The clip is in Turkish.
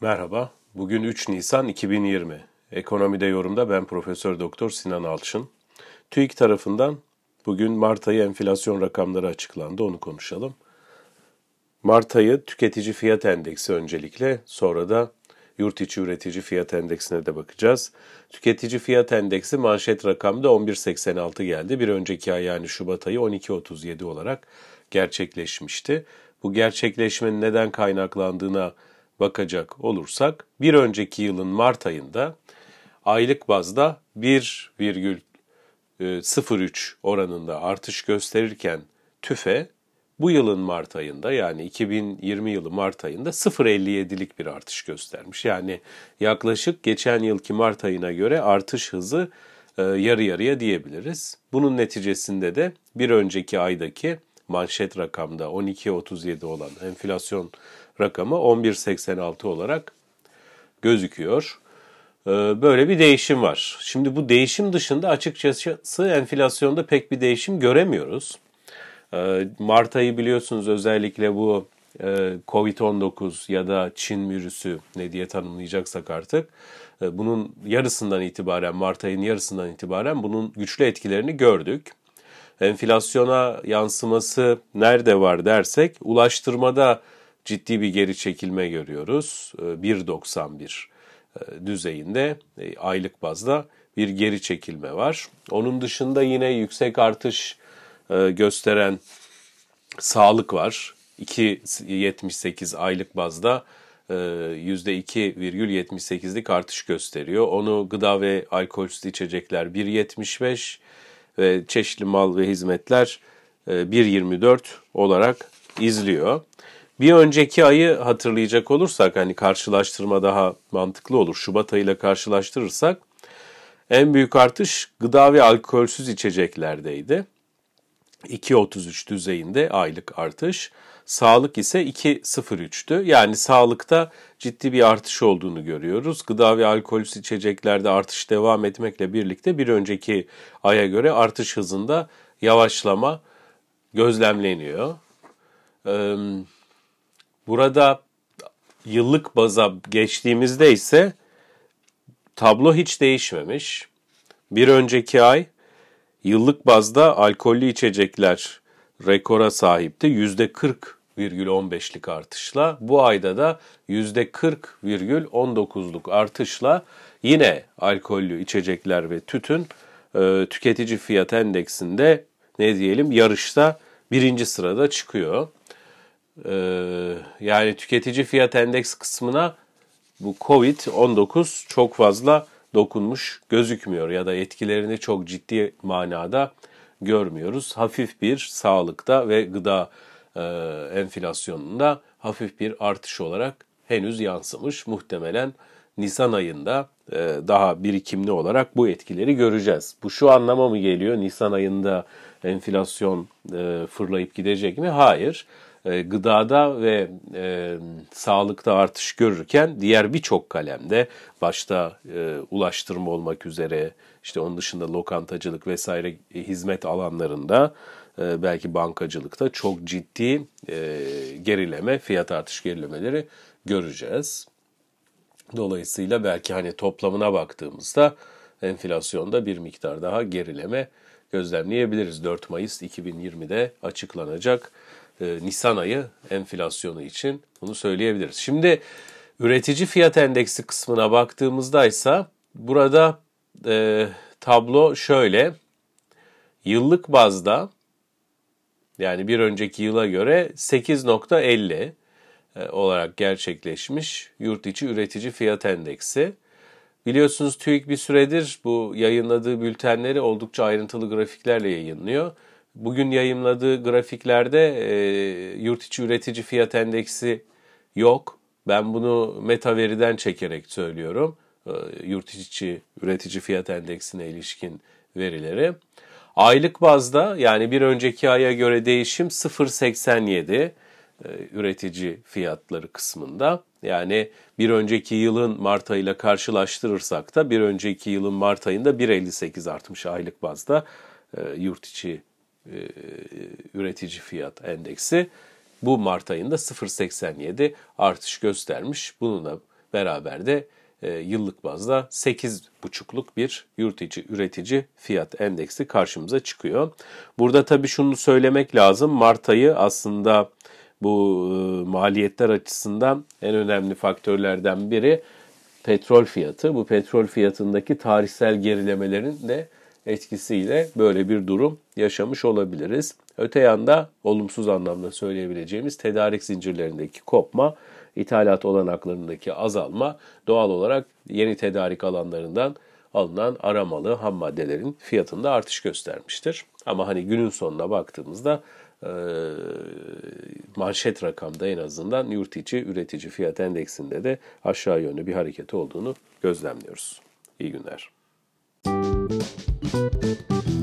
Merhaba. Bugün 3 Nisan 2020. Ekonomide yorumda ben Profesör Doktor Sinan Alçın. TÜİK tarafından bugün Mart ayı enflasyon rakamları açıklandı. Onu konuşalım. Mart ayı tüketici fiyat endeksi öncelikle, sonra da yurt içi üretici fiyat endeksine de bakacağız. Tüketici fiyat endeksi manşet rakamda 11.86 geldi. Bir önceki ay yani Şubat ayı 12.37 olarak gerçekleşmişti. Bu gerçekleşmenin neden kaynaklandığına bakacak olursak bir önceki yılın Mart ayında aylık bazda 1,03 oranında artış gösterirken tüfe bu yılın Mart ayında yani 2020 yılı Mart ayında 0.57'lik bir artış göstermiş. Yani yaklaşık geçen yılki Mart ayına göre artış hızı e, yarı yarıya diyebiliriz. Bunun neticesinde de bir önceki aydaki manşet rakamda 12.37 olan enflasyon rakamı 11.86 olarak gözüküyor. Ee, böyle bir değişim var. Şimdi bu değişim dışında açıkçası enflasyonda pek bir değişim göremiyoruz. Ee, Mart ayı biliyorsunuz özellikle bu e, Covid-19 ya da Çin virüsü ne diye tanımlayacaksak artık e, bunun yarısından itibaren Mart ayının yarısından itibaren bunun güçlü etkilerini gördük. Enflasyona yansıması nerede var dersek ulaştırmada ciddi bir geri çekilme görüyoruz. 1.91 e, e, düzeyinde e, aylık bazda bir geri çekilme var. Onun dışında yine yüksek artış gösteren sağlık var. 2.78 aylık bazda %2,78'lik artış gösteriyor. Onu gıda ve alkolsüz içecekler 1.75 ve çeşitli mal ve hizmetler 1.24 olarak izliyor. Bir önceki ayı hatırlayacak olursak hani karşılaştırma daha mantıklı olur. Şubat ayıyla karşılaştırırsak en büyük artış gıda ve alkolsüz içeceklerdeydi. 2.33 düzeyinde aylık artış. Sağlık ise 2.03'tü. Yani sağlıkta ciddi bir artış olduğunu görüyoruz. Gıda ve alkolsüz içeceklerde artış devam etmekle birlikte bir önceki aya göre artış hızında yavaşlama gözlemleniyor. Ee, Burada yıllık baza geçtiğimizde ise tablo hiç değişmemiş. Bir önceki ay yıllık bazda alkollü içecekler rekora sahipti. %40,15'lik artışla. Bu ayda da %40,19'luk artışla yine alkollü içecekler ve tütün e, tüketici fiyat endeksinde ne diyelim yarışta birinci sırada çıkıyor. Ee, yani tüketici fiyat endeks kısmına bu Covid-19 çok fazla dokunmuş gözükmüyor ya da etkilerini çok ciddi manada görmüyoruz. Hafif bir sağlıkta ve gıda e, enflasyonunda hafif bir artış olarak henüz yansımış. Muhtemelen Nisan ayında e, daha birikimli olarak bu etkileri göreceğiz. Bu şu anlama mı geliyor? Nisan ayında enflasyon e, fırlayıp gidecek mi? Hayır. E, gıdada ve e, sağlıkta artış görürken diğer birçok kalemde başta e, ulaştırma olmak üzere işte onun dışında lokantacılık vesaire e, hizmet alanlarında e, belki bankacılıkta çok ciddi e, gerileme, fiyat artış gerilemeleri göreceğiz. Dolayısıyla belki hani toplamına baktığımızda enflasyonda bir miktar daha gerileme gözlemleyebiliriz. 4 Mayıs 2020'de açıklanacak e, Nisan ayı enflasyonu için bunu söyleyebiliriz. Şimdi üretici fiyat endeksi kısmına baktığımızda ise burada e, tablo şöyle. Yıllık bazda yani bir önceki yıla göre 8.50 e, olarak gerçekleşmiş yurt içi üretici fiyat endeksi. Biliyorsunuz TÜİK bir süredir bu yayınladığı bültenleri oldukça ayrıntılı grafiklerle yayınlıyor. Bugün yayınladığı grafiklerde e, yurt içi üretici fiyat endeksi yok. Ben bunu meta veriden çekerek söylüyorum. E, yurt içi üretici fiyat endeksine ilişkin verileri. Aylık bazda yani bir önceki aya göre değişim 0.87 e, üretici fiyatları kısmında. Yani bir önceki yılın Mart ayıyla karşılaştırırsak da bir önceki yılın Mart ayında 1.58 artmış aylık bazda e, yurt içi e, üretici fiyat endeksi bu Mart ayında 0.87 artış göstermiş. Bunu da beraber de e, yıllık bazda 8,5'luk bir yurt içi üretici fiyat endeksi karşımıza çıkıyor. Burada tabii şunu söylemek lazım. Mart ayı aslında bu e, maliyetler açısından en önemli faktörlerden biri petrol fiyatı. Bu petrol fiyatındaki tarihsel gerilemelerin de etkisiyle böyle bir durum yaşamış olabiliriz. Öte yanda olumsuz anlamda söyleyebileceğimiz tedarik zincirlerindeki kopma, ithalat olanaklarındaki azalma doğal olarak yeni tedarik alanlarından alınan aramalı ham maddelerin fiyatında artış göstermiştir. Ama hani günün sonuna baktığımızda manşet rakamda en azından yurt içi üretici fiyat endeksinde de aşağı yönlü bir hareket olduğunu gözlemliyoruz. İyi günler. Thank you.